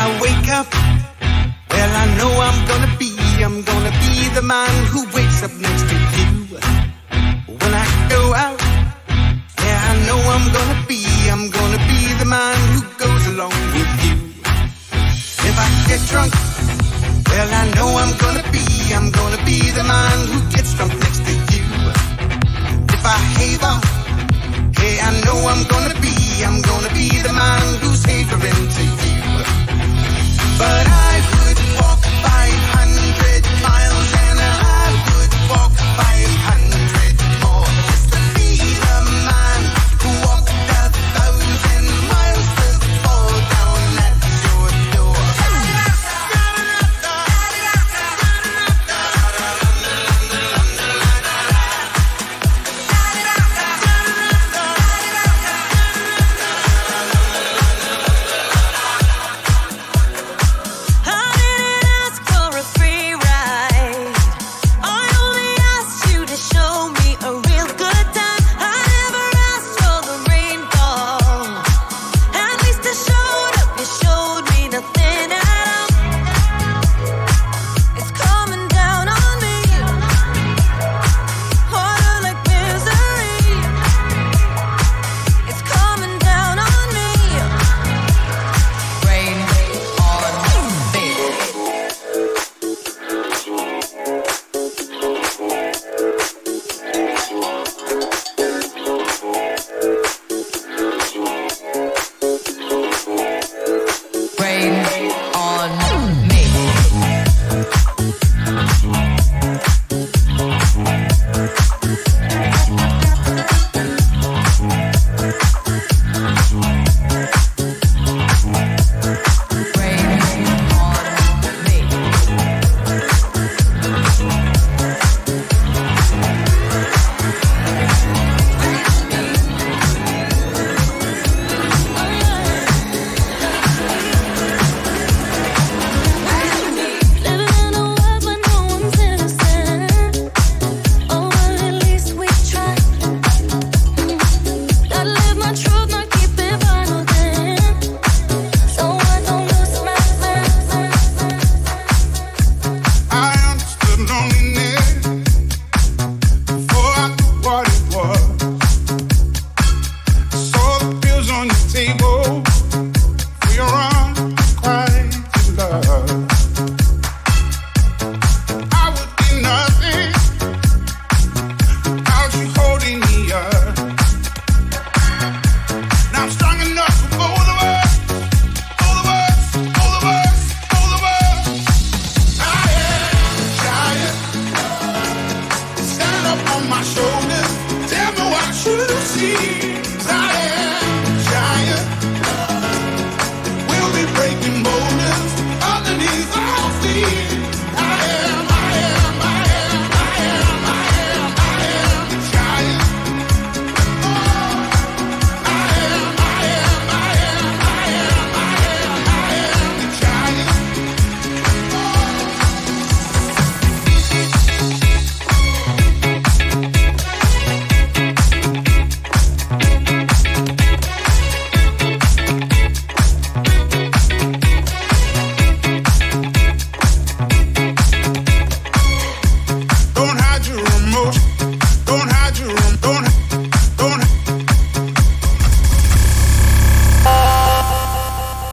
When I wake up, well, I know I'm gonna be, I'm gonna be the man who wakes up next to you. When I go out, yeah, I know I'm gonna be, I'm gonna be the man who goes along with you. If I get drunk, well, I know I'm gonna be, I'm gonna be the man who gets drunk next to you. If I have off, hey, I know I'm gonna be, I'm gonna be the man who's havering to you.